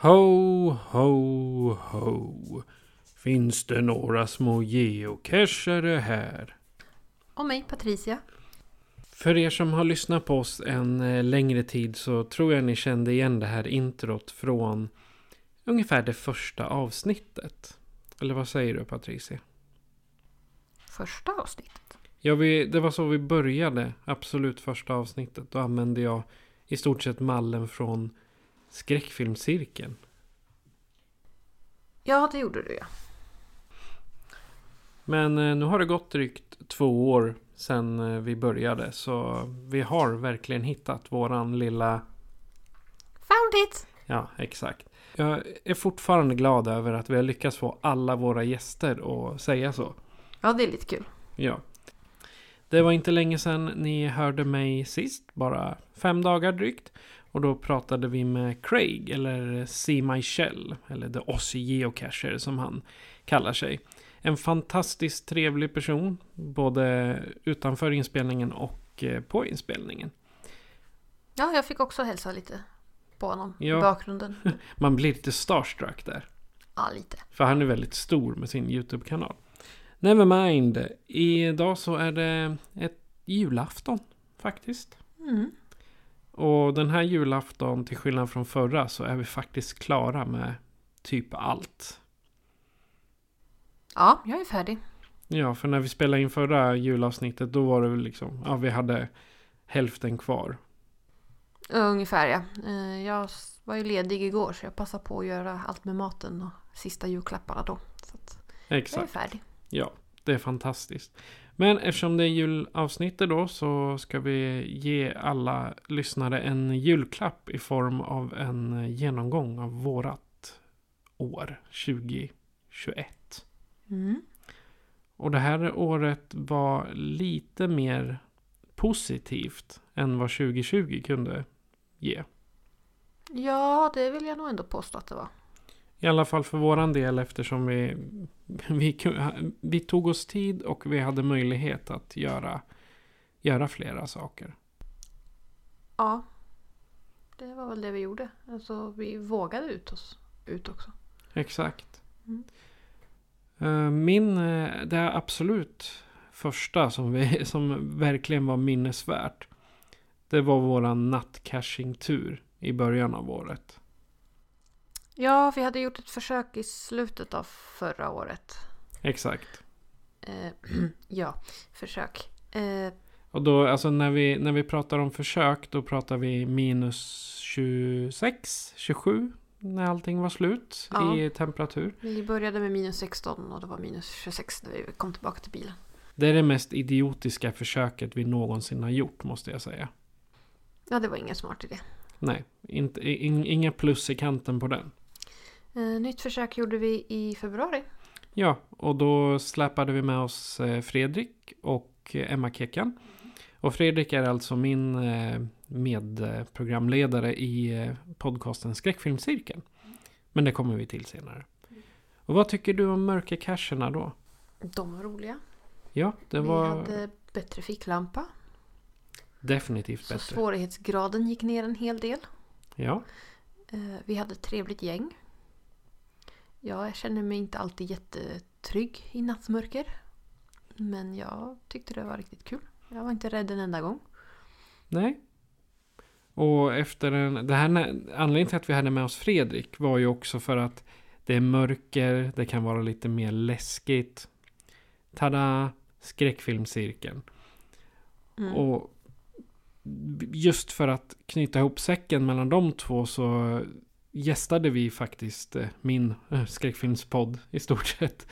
Ho, ho, ho. Finns det några små geocachare här? Och mig, Patricia. För er som har lyssnat på oss en eh, längre tid så tror jag ni kände igen det här introt från ungefär det första avsnittet. Eller vad säger du Patricia? Första avsnittet. Ja, vi, det var så vi började. Absolut första avsnittet. Då använde jag i stort sett mallen från skräckfilmscirkeln. Ja, det gjorde du ja. Men eh, nu har det gått drygt två år sedan eh, vi började. Så vi har verkligen hittat våran lilla... Found it! Ja, exakt. Jag är fortfarande glad över att vi har lyckats få alla våra gäster att säga så. Ja, det är lite kul. Ja. Det var inte länge sedan ni hörde mig sist, bara fem dagar drygt. Och då pratade vi med Craig, eller See My Shell, eller The Aussie Geocacher som han kallar sig. En fantastiskt trevlig person, både utanför inspelningen och eh, på inspelningen. Ja, jag fick också hälsa lite på honom Ja. i bakgrunden. Man blir lite starstruck där. Ja, lite. För han är väldigt stor med sin YouTube-kanal. Nevermind. Idag så är det ett julafton faktiskt. Mm. Och den här julafton, till skillnad från förra, så är vi faktiskt klara med typ allt. Ja, jag är färdig. Ja, för när vi spelade in förra julavsnittet, då var det väl liksom, ja vi hade hälften kvar. Ungefär ja. Eh, Jag var ju ledig igår så jag passade på att göra allt med maten och sista julklapparna då. Så att jag är Exakt. färdig. Ja, det är fantastiskt. Men eftersom det är julavsnittet då så ska vi ge alla lyssnare en julklapp i form av en genomgång av vårat år 2021. Mm. Och det här året var lite mer positivt än vad 2020 kunde ge. Ja, det vill jag nog ändå påstå att det var. I alla fall för våran del eftersom vi, vi, vi tog oss tid och vi hade möjlighet att göra, göra flera saker. Ja. Det var väl det vi gjorde. Alltså vi vågade ut oss ut också. Exakt. Mm. Eh, Min, eh, det är absolut första som, vi, som verkligen var minnesvärt. Det var våran nattcaching-tur i början av året. Ja, vi hade gjort ett försök i slutet av förra året. Exakt. Eh, ja, försök. Eh, Och då, alltså när vi, när vi pratar om försök, då pratar vi minus 26, 27 när allting var slut Ja. i temperatur. vi började med minus 16 och det var minus 26 när vi kom tillbaka till bilen. Det är det mest idiotiska försöket vi någonsin har gjort, måste jag säga. Ja, det var ingen smart idé. Nej, inte, in, inga plus i kanten på den. Eh, nytt försök gjorde vi i februari. Ja, och då släpade vi med oss eh, Fredrik och Emma Kekan. Och Fredrik är alltså min eh, medprogramledare i podcasten Skräckfilmscirkeln. Men det kommer vi till senare. Och vad tycker du om mörkercacherna då? De var roliga. Ja, det Vi var hade bättre ficklampa. definitivt Så bättre. svårighetsgraden gick ner en hel del. Ja, vi hade ett trevligt gäng. Ja, jag känner mig inte alltid jättetrygg i nattmörker. Men jag tyckte det var riktigt kul. Jag var inte rädd en enda gång. nej. Och efter en, det här, anledningen till att vi hade med oss Fredrik var ju också för att Det är mörker, det kan vara lite mer läskigt. Tada! Skräckfilmscirkeln. Mm. Och just för att knyta ihop säcken mellan de två så gästade vi faktiskt eh, min eh, skräckfilmspodd i stort sett.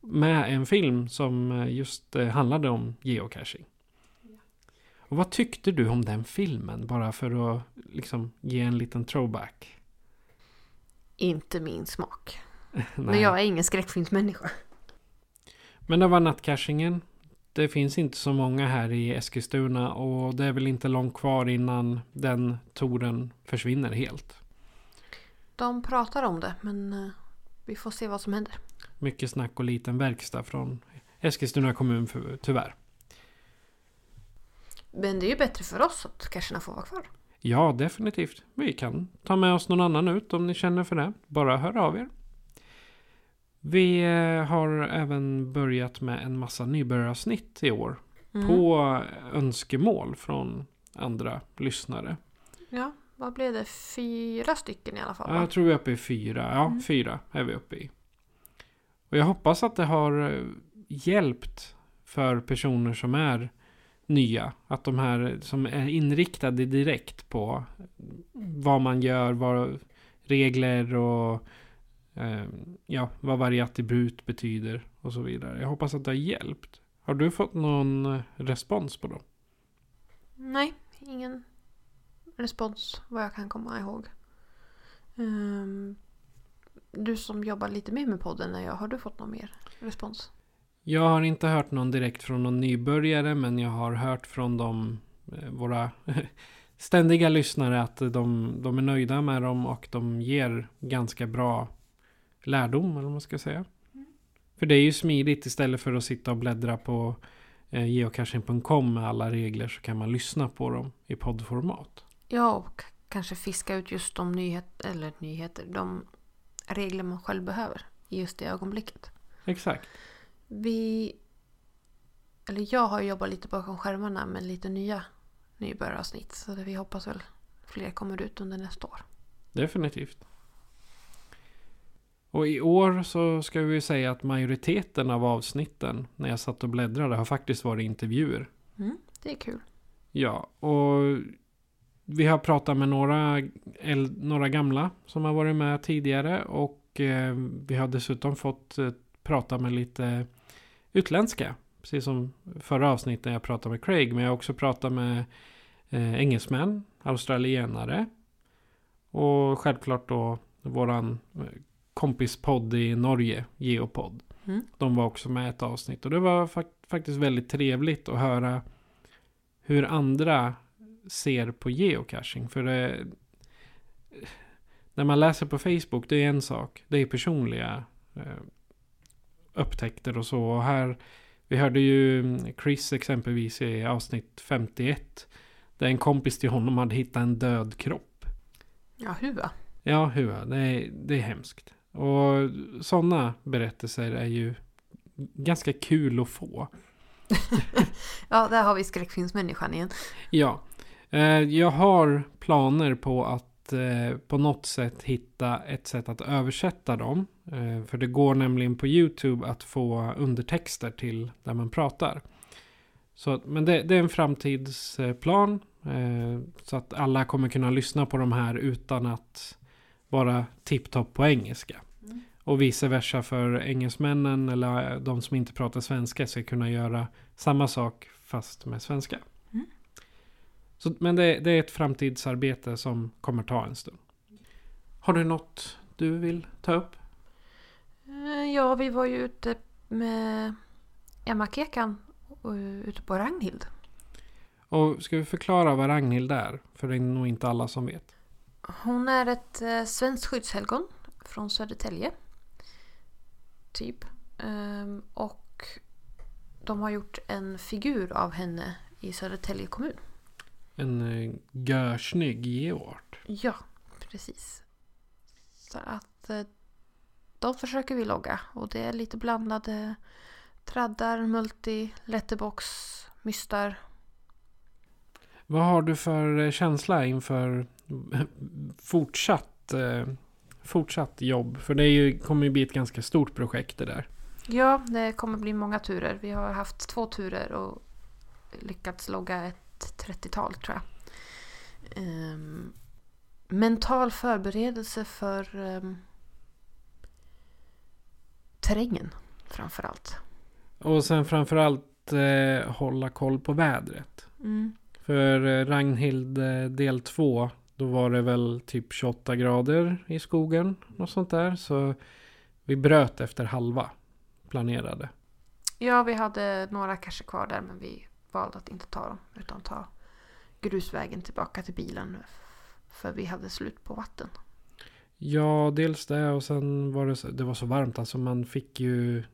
Med en film som eh, just handlade om geocaching. Och vad tyckte du om den filmen? Bara för att liksom ge en liten throwback. Inte min smak. Men jag är ingen skräckfilmsmänniska. Men det var nattcachingen. Det finns inte så många här i Eskilstuna och det är väl inte långt kvar innan den touren försvinner helt. De pratar om det men eh, vi får se vad som händer. Mycket snack och liten verkstad från Eskilstuna kommun för, tyvärr. Men det är ju bättre för oss att cacherna får vara kvar. Ja, definitivt. Vi kan ta med oss någon annan ut om ni känner för det. Bara hör av er. Vi eh, har även börjat med en massa nybörjaravsnitt i år. Mm. På önskemål från andra lyssnare. Ja, vad blev det? Fyra stycken i alla fall Ja, jag tror vi är uppe i fyra. Ja, Mm. fyra är vi uppe i. Och jag hoppas att det har eh, hjälpt för personer som är nya. Att de här som är inriktade direkt på vad man gör, vad regler och eh, ja, vad varje attribut betyder och så vidare. Jag hoppas att det har hjälpt. Har du fått någon eh, respons på dem? Nej, ingen respons vad jag kan komma ihåg. Ehm, du som jobbar lite mer med podden än jag, har du fått någon mer respons? Jag har inte hört någon direkt från någon nybörjare men jag har hört från de, eh, våra ständiga lyssnare att de, de är nöjda med dem och de ger ganska bra lärdom eller vad man ska säga. För det är ju smidigt istället för att sitta och bläddra på eh, geocaching.com med alla regler så kan man lyssna på dem i poddformat. Ja, och kanske fiska ut just de nyheter, eller nyheter, de regler man själv behöver i just det ögonblicket. Exakt. Vi, eller jag har jobbat lite bakom skärmarna med lite nya nybörjaravsnitt. Så vi hoppas väl fler kommer ut under nästa år. Definitivt. Och i år så ska vi säga att majoriteten av avsnitten när jag satt och bläddrade har faktiskt varit intervjuer. Mm, det är kul. Ja, och vi har pratat med några, några gamla som har varit med tidigare och eh, vi har dessutom fått eh, prata med lite utländska. Precis som förra avsnittet jag pratade med Craig, men jag har också pratat med eh, engelsmän, australienare och självklart då våran kompispodd i Norge, Geopod. Mm. De var också med i ett avsnitt och det var fak- faktiskt väldigt trevligt att höra hur andra ser på geocaching. För det, när man läser på Facebook, det är en sak. Det är personliga eh, upptäckter och så. Och här, vi hörde ju Chris exempelvis i avsnitt 51. Där en kompis till honom hade hittat en död kropp. Ja, hua. Ja, hur? Det är, det är hemskt. Och sådana berättelser är ju ganska kul att få. Ja, där har vi skräckfilmsmänniskan igen. Ja, jag har planer på att eh, på något sätt hitta ett sätt att översätta dem. Eh, för det går nämligen på YouTube att få undertexter till där man pratar. Så, men det, det är en framtidsplan. Eh, så att alla kommer kunna lyssna på de här utan att vara tipptopp på engelska. Mm. Och vice versa för engelsmännen eller de som inte pratar svenska ska kunna göra samma sak fast med svenska. Så, men det, det är ett framtidsarbete som kommer ta en stund. Har du något du vill ta upp? Eh, Ja, vi var ju ute med Emma Kekan och ute på Ragnhild. Och ska vi förklara vad Ragnhild är? För det är nog inte alla som vet. Hon är ett eh, svenskt skyddshelgon från Södertälje. Typ. Ehm, och de har gjort en figur av henne i Södertälje kommun. En eh, görsnygg geoart. Ja, precis. Så att eh, de försöker vi logga och det är lite blandade traddar, multi, letterbox, mystar. Vad har du för eh, känsla inför fortsatt fortsatt jobb? För det är ju, kommer ju bli ett ganska stort projekt det där. Ja, det kommer bli många turer. Vi har haft två turer och lyckats logga ett 30-tal tror jag. Ehm, mental förberedelse för um, terrängen framför allt. Och sen framförallt eh, hålla koll på vädret. Mm. För eh, Ragnhild eh, del 2 då var det väl typ 28 grader i skogen. Något sånt där. Så vi bröt efter halva planerade. Ja, vi hade några kanske kvar där men vi valde att inte ta dem utan ta grusvägen tillbaka till bilen för vi hade slut på vatten. Ja, dels det och sen var det, så, det var så varmt alltså man fick ju...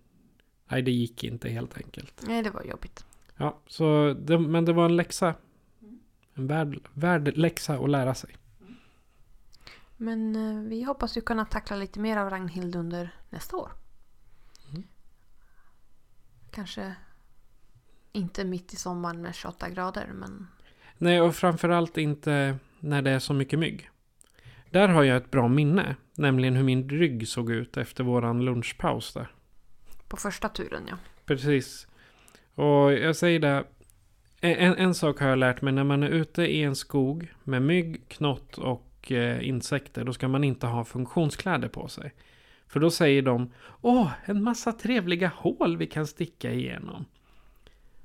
Nej, det gick inte helt enkelt. Nej, det var jobbigt. Ja, så det, men det var en läxa. En värd, värd läxa att lära sig. Men eh, vi hoppas ju kunna tackla lite mer av Ragnhild under nästa år. Mm. Kanske inte mitt i sommaren med 28 grader men Nej, och framförallt inte när det är så mycket mygg. Där har jag ett bra minne, nämligen hur min rygg såg ut efter våran lunchpaus där. på första turen ja. Precis. Och jag säger det, en, en sak har jag lärt mig när man är ute i en skog med mygg, knott och eh, insekter, då ska man inte ha funktionskläder på sig. För då säger de, åh, en massa trevliga hål vi kan sticka igenom.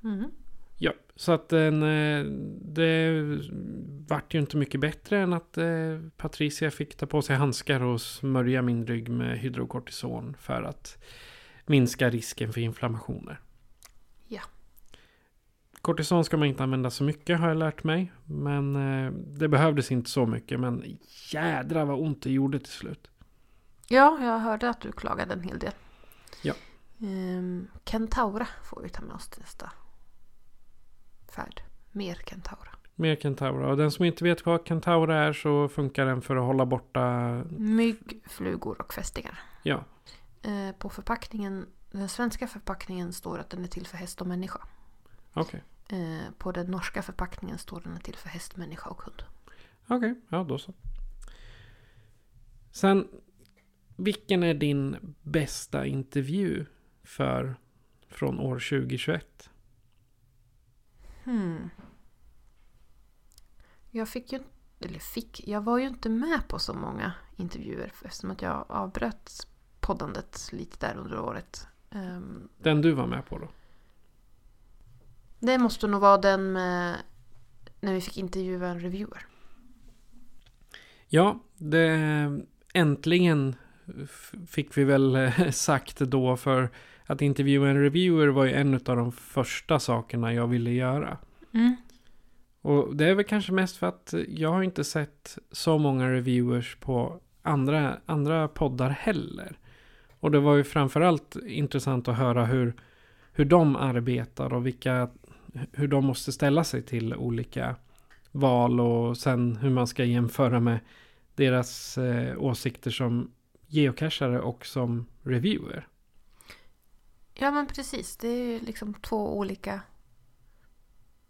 Mm. Ja, så att den, eh, det vart ju inte mycket bättre än att eh, Patricia fick ta på sig handskar och smörja min rygg med hydrokortison för att minska risken för inflammationer. Ja. Kortison ska man inte använda så mycket har jag lärt mig. Men eh, det behövdes inte så mycket. Men jädra vad ont det gjorde till slut. Ja, jag hörde att du klagade en hel del. Ja. Ehm, Kentaura får vi ta med oss till nästa färd. Mer Kentaura. Mer Kentaura. Och den som inte vet vad Kentaura är så funkar den för att hålla borta... Mygg, flugor och fästingar. Ja, Eh, på förpackningen, den svenska förpackningen står att den är till för häst och människa. okej. Eh, på den norska förpackningen står den är till för häst, människa och hund. Okej, ja då så. Sen, vilken är din bästa intervju för från år 2021? Hmm. Jag fick ju eller fick, jag var ju inte med på så många intervjuer eftersom att jag avbröt poddandet lite där under året. Ehm, Den du var med på då? det måste nog vara den med när vi fick intervjua en reviewer. Ja, det, äntligen fick vi väl eh, sagt då för att intervjua en reviewer var ju en av de första sakerna jag ville göra. Mm. Och det är väl kanske mest för att jag har inte sett så många reviewers på andra, andra poddar heller. Och det var ju framförallt intressant att höra hur, hur de arbetar och vilka, hur de måste ställa sig till olika val och sen hur man ska jämföra med deras eh, åsikter som geocachare och som reviewer. Ja men precis, det är ju liksom två olika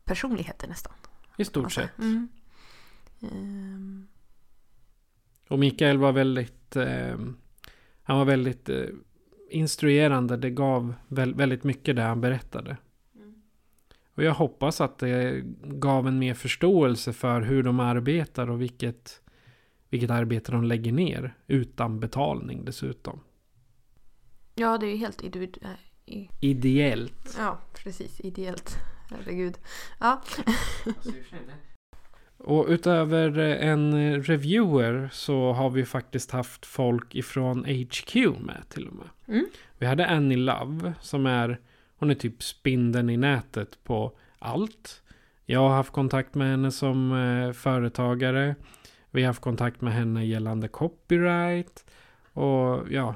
personligheter nästan. I stort Alltså, sett. Mm. Ehm, Och Mikael var väldigt, eh, han var väldigt eh, instruerande. Det gav väl, väldigt mycket det han berättade. Och jag hoppas att det gav en mer förståelse för hur de arbetar och vilket, vilket arbete de lägger ner utan betalning dessutom. ja det är ju helt i- Ideellt. Ja precis, ideellt. Herregud. Ja. Och utöver en reviewer så har vi faktiskt haft folk ifrån HQ med till och med. Mm. Vi hade Annie Love som är, hon är typ spindeln i nätet på allt. Jag har haft kontakt med henne som eh, företagare. Vi har haft kontakt med henne gällande copyright. Och ja,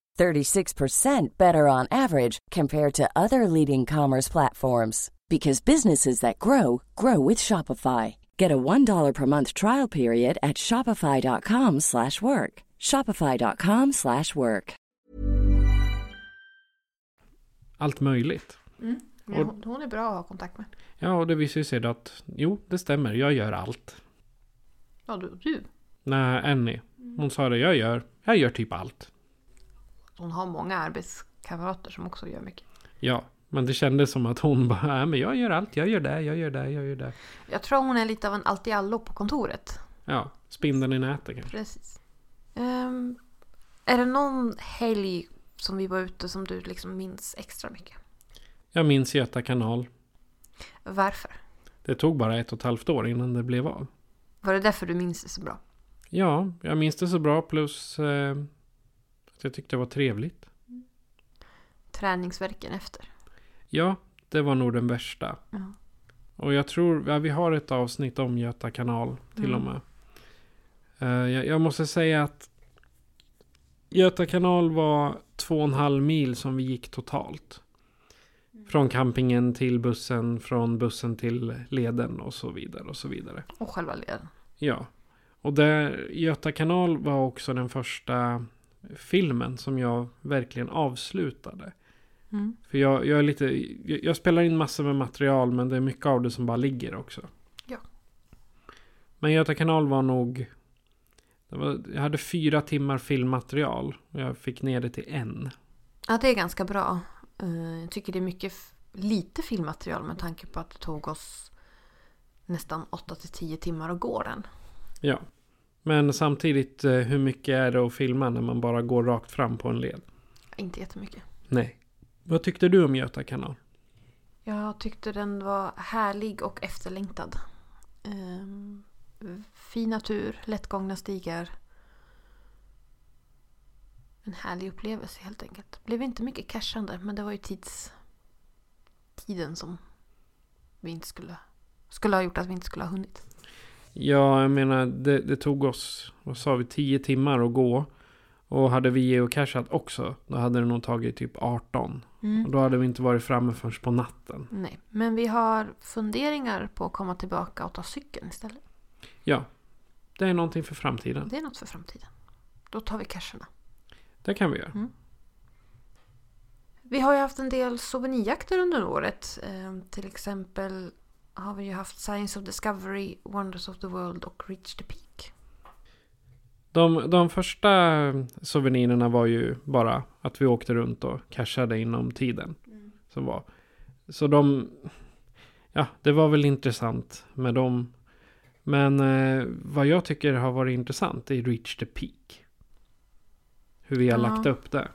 36% better on average compared to other leading commerce platforms because businesses that grow grow with Shopify. Get a $1 per month trial period at shopify.com/work. shopify.com/work. Allt möjligt. Ja, hon, hon är bra att ha kontakt med. Ja, och det visar sig att jo, det stämmer. Jag gör allt. Ja, du. du. Nej, Annie. Hon sa det. Jag gör, jag gör typ allt. Hon har många arbetskamrater som också gör mycket. Ja, men det kändes som att hon bara, nej men jag gör allt. Jag gör det, jag gör det, jag gör det. Jag tror hon är lite av en allt-i-allo på kontoret. Ja, spindeln i nätet kanske. Precis. Ehm, är det någon helg som vi var ute som du liksom minns extra mycket? Jag minns Göta kanal. Varför? Det tog bara ett och ett halvt år innan det blev av. Var det därför du minns det så bra? Ja, jag minns det så bra plus eh, att jag tyckte det var trevligt. Träningsverken efter. Ja, det var nog den värsta. Ja. Och jag tror, ja, vi har ett avsnitt om Göta kanal till och Mm. med. Eh, jag, jag måste säga att Göta kanal var två och en halv mil som vi gick totalt. Från campingen till bussen, från bussen till leden och så vidare och så vidare. Och själva leden. Ja. Och där, Göta kanal var också den första filmen som jag verkligen avslutade. Mm. För jag, jag är lite, jag, jag spelar in massor med material men det är mycket av det som bara ligger också. Ja. Men Göta kanal var nog, var, jag hade fyra timmar filmmaterial. Och jag fick ner det till en. Ja, det är ganska bra. Eh, Jag tycker det är mycket lite filmmaterial med tanke på att det tog oss nästan 8 till 10 timmar att gå den. Ja. Men samtidigt, eh, hur mycket är det att filma när man bara går rakt fram på en led? Inte jättemycket. Nej. Vad tyckte du om Göta kanal? Jag tyckte den var härlig och efterlängtad. Ehm, fin natur, lättgångna stigar. En härlig upplevelse helt enkelt. Det blev inte mycket cashande men det var ju tids... Tiden som vi inte skulle... Skulle ha gjort att vi inte skulle ha hunnit. Ja, jag menar det, det tog oss, vad sa vi, 10 timmar att gå. Och hade vi geocachat också, då hade det nog tagit typ 18. Och då hade vi inte varit framme förrän på natten. Nej, men vi har funderingar på att komma tillbaka och ta cykeln istället. Ja, det är någonting för framtiden. Det är något för framtiden. Då tar vi casherna. Det kan vi göra. Vi har ju haft en del souvenirjakter under året. Eh, till exempel har vi ju haft Science of Discovery, Wonders of the World och Reach the Peak. De, de första souvenirerna var ju bara att vi åkte runt och cashade inom tiden. Som var. Så de... Ja, det var väl intressant med dem. Men eh, vad jag tycker har varit intressant är Reach the Peak. Hur vi har Ja. lagt upp det.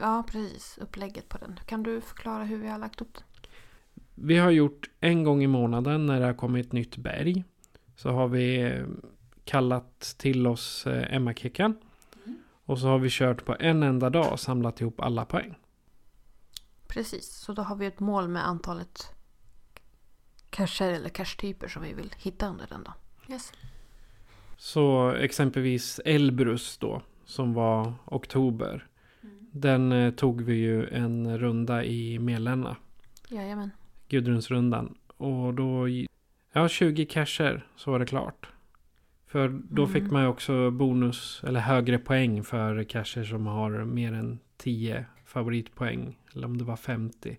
Ja, precis. Upplägget på den. Kan du förklara hur vi har lagt upp den? Vi har gjort en gång i månaden när det har kommit ett nytt berg. Så har vi eh, kallat till oss eh, Emma-kickan. Och så har vi kört på en enda dag och samlat ihop alla poäng. Precis, så då har vi ett mål med antalet cacher eller cache-typer som vi vill hitta under den dagen. Yes. Så exempelvis Elbrus då, som var oktober. Den eh, tog vi ju en runda i Melänna, Jajamän. Gudrunsrundan. Och då, ja 20 cacher så var det klart. För då fick man ju också bonus, eller högre poäng för cacher som har mer än 10 favoritpoäng. Eller om det var 50.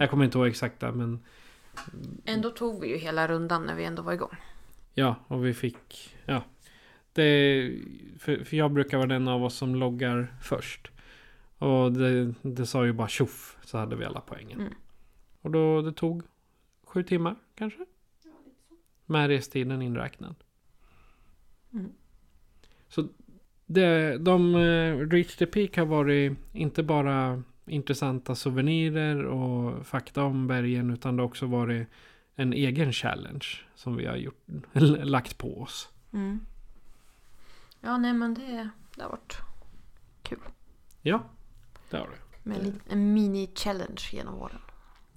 Jag kommer inte ihåg exakta men Ändå tog vi ju hela rundan när vi ändå var igång. Ja, och vi fick... Ja. Det, för, för jag brukar vara den av oss som loggar först. Och det, det sa ju bara tjoff så hade vi alla poängen. Mm. Och då det tog sju timmar kanske. Med restiden inräknad. Mm. Så det, de eh, Reach the Peak har varit inte bara intressanta souvenirer och fakta om bergen utan det har också varit en egen challenge som vi har gjort, lagt på oss. Mm. Ja, nej men det, det har varit kul. Ja, det har det. Med en, mini-challenge genom åren.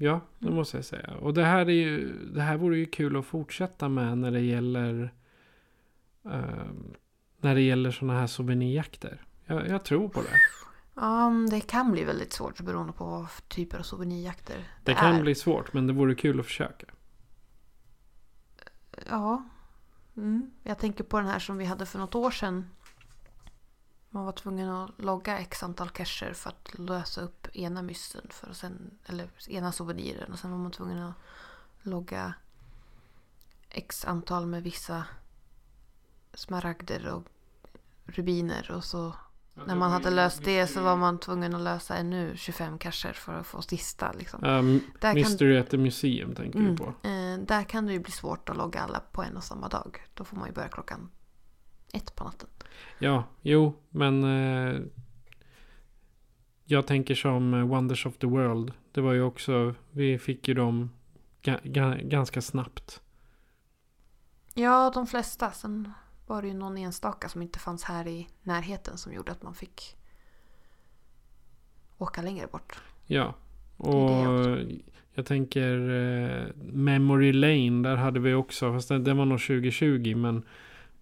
Ja, det måste jag säga. Och det här, är ju, det här vore ju kul att fortsätta med när det gäller ehm, när det gäller sådana här souvenirjakter. Jag, jag tror på det. Ja, men det kan bli väldigt svårt beroende på vad typer av souvenirjakter Det kan är. bli svårt, men det vore kul att försöka. Ja. Mm. Jag tänker på den här som vi hade för något år sedan. Man var tvungen att logga x antal cacher för att lösa upp ena mysten. För att sen, eller ena souveniren. Och sen var man tvungen att logga x antal med vissa smaragder och rubiner. Och så när man hade löst det så var man tvungen att lösa ännu 25 cacher för att få sista. Liksom. Um, Där kan- Mystery at the Museum tänker Mm. du på. Eh, där kan det ju bli svårt att logga alla på en och samma dag. Då får man ju börja klockan ett på natten. Ja, jo, men eh, jag tänker som eh, Wonders of the World. Det var ju också, vi fick ju dem ga, ga, ganska snabbt. Ja, de flesta. Sen var det ju någon enstaka som inte fanns här i närheten som gjorde att man fick åka längre bort. Ja, och det jag tänker eh, Memory Lane, där hade vi också, fast det, det var nog 2020, men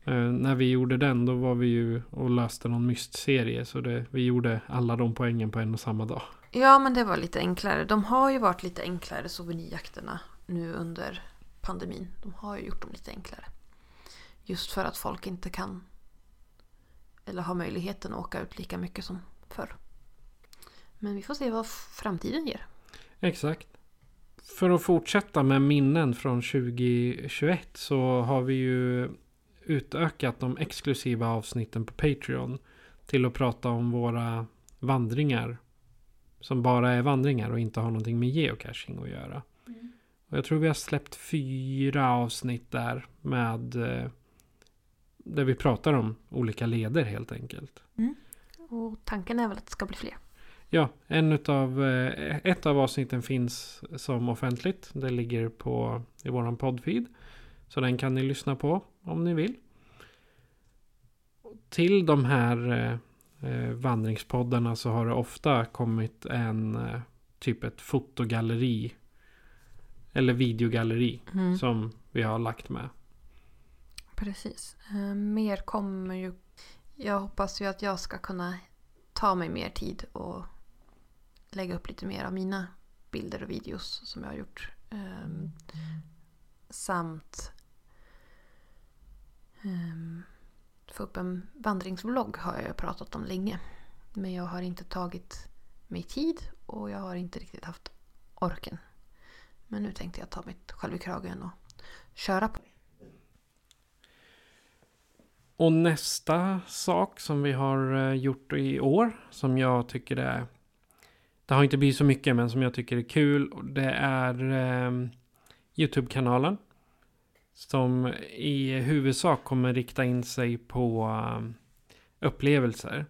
eh, när vi gjorde den då var vi ju och löste någon mystserie. Så det, vi gjorde alla de poängen på en och samma dag. Ja, men det var lite enklare. De har ju varit lite enklare souvenirjakterna nu under pandemin. De har ju gjort dem lite enklare. Just för att folk inte kan eller har möjligheten att åka ut lika mycket som förr. Men vi får se vad framtiden ger. Exakt. För att fortsätta med minnen från 2021 så har vi ju utökat de exklusiva avsnitten på Patreon till att prata om våra vandringar. Som bara är vandringar och inte har någonting med geocaching att göra. Och jag tror vi har släppt fyra avsnitt där med eh, där vi pratar om olika leder helt enkelt. Och tanken är väl att det ska bli fler. Ja, en utav, eh, ett av avsnitten finns som offentligt. Det ligger på, i våran poddfeed. Så den kan ni lyssna på om ni vill. Till de här eh, eh, vandringspoddarna så har det ofta kommit en eh, typ ett fotogalleri. Eller videogalleri som vi har lagt med. Precis. Mer kommer ju... Jag hoppas ju att jag ska kunna ta mig mer tid och lägga upp lite mer av mina bilder och videos som jag har gjort. Ehm, samt Ehm, få upp en vandringsvlogg har jag ju pratat om länge. Men jag har inte tagit mig tid och jag har inte riktigt haft orken. Men nu tänkte jag ta mitt själv i kragen och köra på. Och nästa sak som vi har eh, gjort i år som jag tycker är Det har inte blivit så mycket men som jag tycker är kul Det är eh, Youtube-kanalen som i huvudsak kommer rikta in sig på eh, upplevelser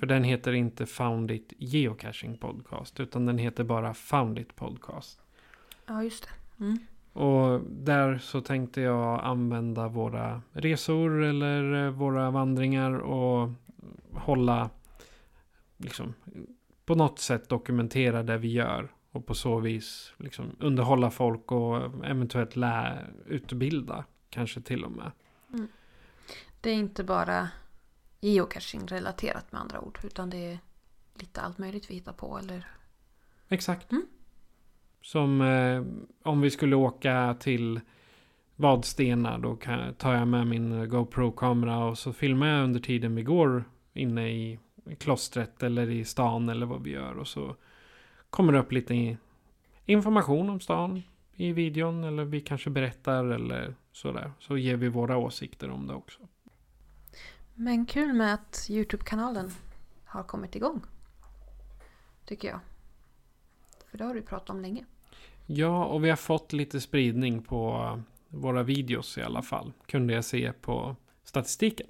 För den heter inte Found It Geocaching Podcast utan den heter bara Found It Podcast Ja, just det. Mm. och där så tänkte jag använda våra resor eller eh, våra vandringar och hålla liksom på något sätt dokumentera det vi gör och på så vis liksom underhålla folk och eventuellt lä utbilda kanske till och med. Det är inte bara geocaching relaterat med andra ord. Utan det är lite allt möjligt vi hittar på. Eller... Exakt. Mm. Som eh, om vi skulle åka till Vadstena då kan, tar jag med min GoPro-kamera och så filmar jag under tiden vi går inne i klostret eller i stan eller vad vi gör och så kommer det upp lite information om stan i videon eller vi kanske berättar eller sådär. Så ger vi våra åsikter om det också. Men kul med att Youtube-kanalen har kommit igång. Tycker jag. För det har du pratat om länge. Ja, och vi har fått lite spridning på våra videos i alla fall. Kunde jag se på statistiken.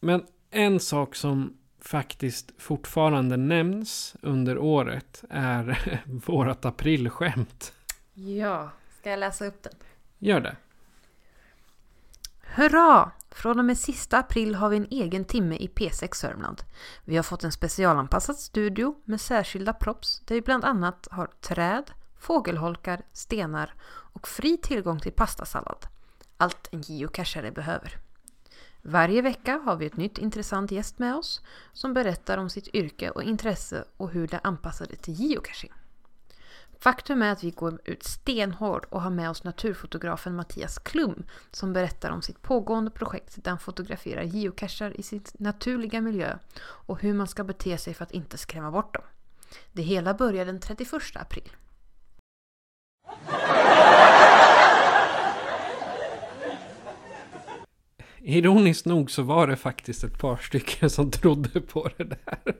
Men en sak som faktiskt fortfarande nämns under året är vårat aprilskämt. Ja, ska jag läsa upp den? Gör det. Hurra! Från och med sista april har vi en egen timme i P6 Sörmland. Vi har fått en specialanpassad studio med särskilda props där vi bland annat har träd, fågelholkar, stenar och fri tillgång till pastasallad. Allt en geocachare behöver. Varje vecka har vi ett nytt intressant gäst med oss som berättar om sitt yrke och intresse och hur det anpassade till geocaching. Faktum är att vi går ut stenhårt och har med oss naturfotografen Mattias Klum som berättar om sitt pågående projekt där han fotograferar geocacher i sin naturliga miljö och hur man ska bete sig för att inte skrämma bort dem. Det hela börjar den 31 april. Ironiskt nog så var det faktiskt ett par stycken som trodde på det där.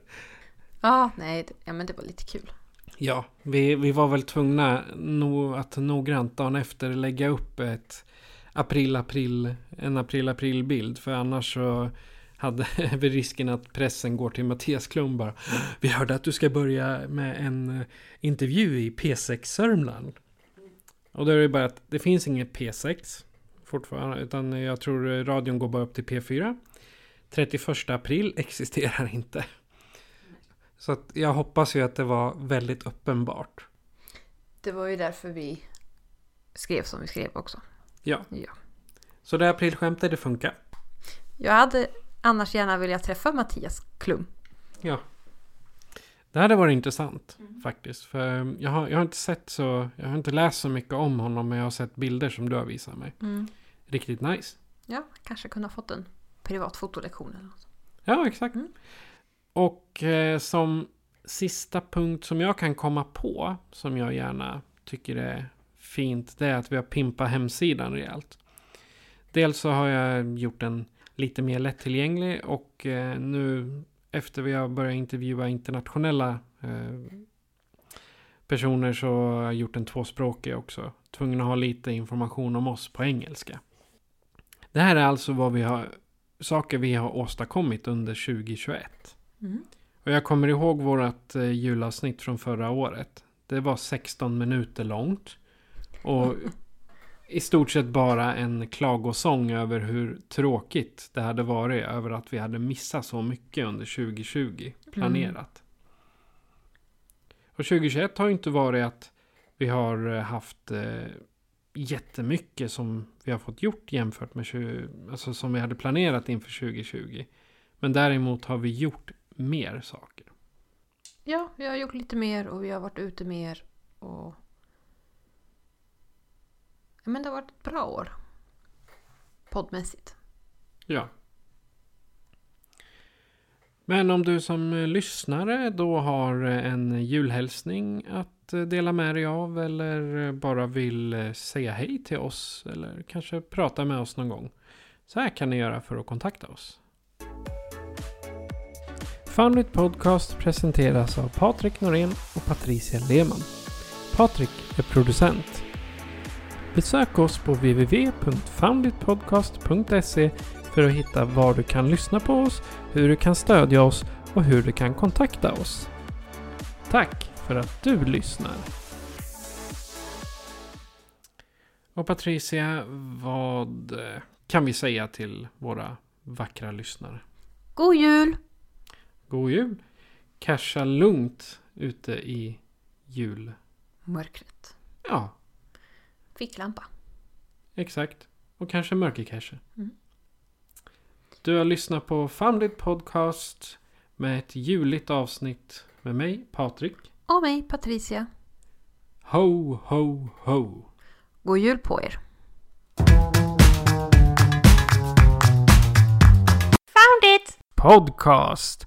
Ja, nej, ja, men det var lite kul. Ja, vi, vi var väl tvungna no, att noggrant dagen efter lägga upp ett april, april, en april, april bild. För annars så hade vi risken att pressen går till Mattias Klum bara. Vi hörde att du ska börja med en intervju i P6 Sörmland. Och då är det bara att det finns inget P6 fortfarande. Utan jag tror radion går bara upp till P4. 31 april existerar inte. Så att jag hoppas ju att det var väldigt uppenbart. Det var ju därför vi skrev som vi skrev också. Ja. Ja. Så det aprilskämtet, det funkar. Jag hade annars gärna velat träffa Mattias Klum. Ja. Det hade varit intressant faktiskt. För jag har, jag har inte sett så, jag har inte läst så mycket om honom. Men jag har sett bilder som du har visat mig. Riktigt nice. Ja, kanske kunna fått en privat fotolektion eller något. Ja, exakt. Och eh, som sista punkt som jag kan komma på, som jag gärna tycker är fint, det är att vi har pimpat hemsidan rejält. Dels så har jag gjort den lite mer lättillgänglig och eh, nu efter vi har börjat intervjua internationella eh, personer så har jag gjort en tvåspråkig också. Tvungen att ha lite information om oss på engelska. Det här är alltså vad vi har, saker vi har åstadkommit under 2021. Och jag kommer ihåg vårt eh, julavsnitt från förra året. Det var 16 minuter långt. Och i stort sett bara en klagosång över hur tråkigt det hade varit över att vi hade missat så mycket under 2020 planerat. Och 2021 har ju inte varit att vi har eh, haft eh, jättemycket som vi har fått gjort jämfört med 20, alltså som vi hade planerat inför 2020. Men däremot har vi gjort mer saker. Ja, vi har gjort lite mer och vi har varit ute mer. Och... Men det har varit ett bra år. Poddmässigt. Ja. Men om du som eh, lyssnare då har eh, en julhälsning att eh, dela med dig av eller bara vill säga hej till oss eller kanske prata med oss någon gång. Så här kan ni göra för att kontakta oss. Foundit Podcast presenteras av Patrik Norén och Patricia Lehmann. Patrik är producent. Besök oss på www.founditpodcast.se för att hitta var du kan lyssna på oss, hur du kan stödja oss och hur du kan kontakta oss. Tack för att du lyssnar. Och Patricia, vad kan vi säga till våra vackra lyssnare? God jul! God jul! Casha lugnt ute i jul. Mörkret. Ja, Ficklampa. exakt. Och kanske mörkercache. Du har lyssnat på Founded Podcast med ett juligt avsnitt med mig, Patrik. Och mig, Patricia. Ho, ho, ho! God jul på er! Found it! Podcast!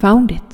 Found it.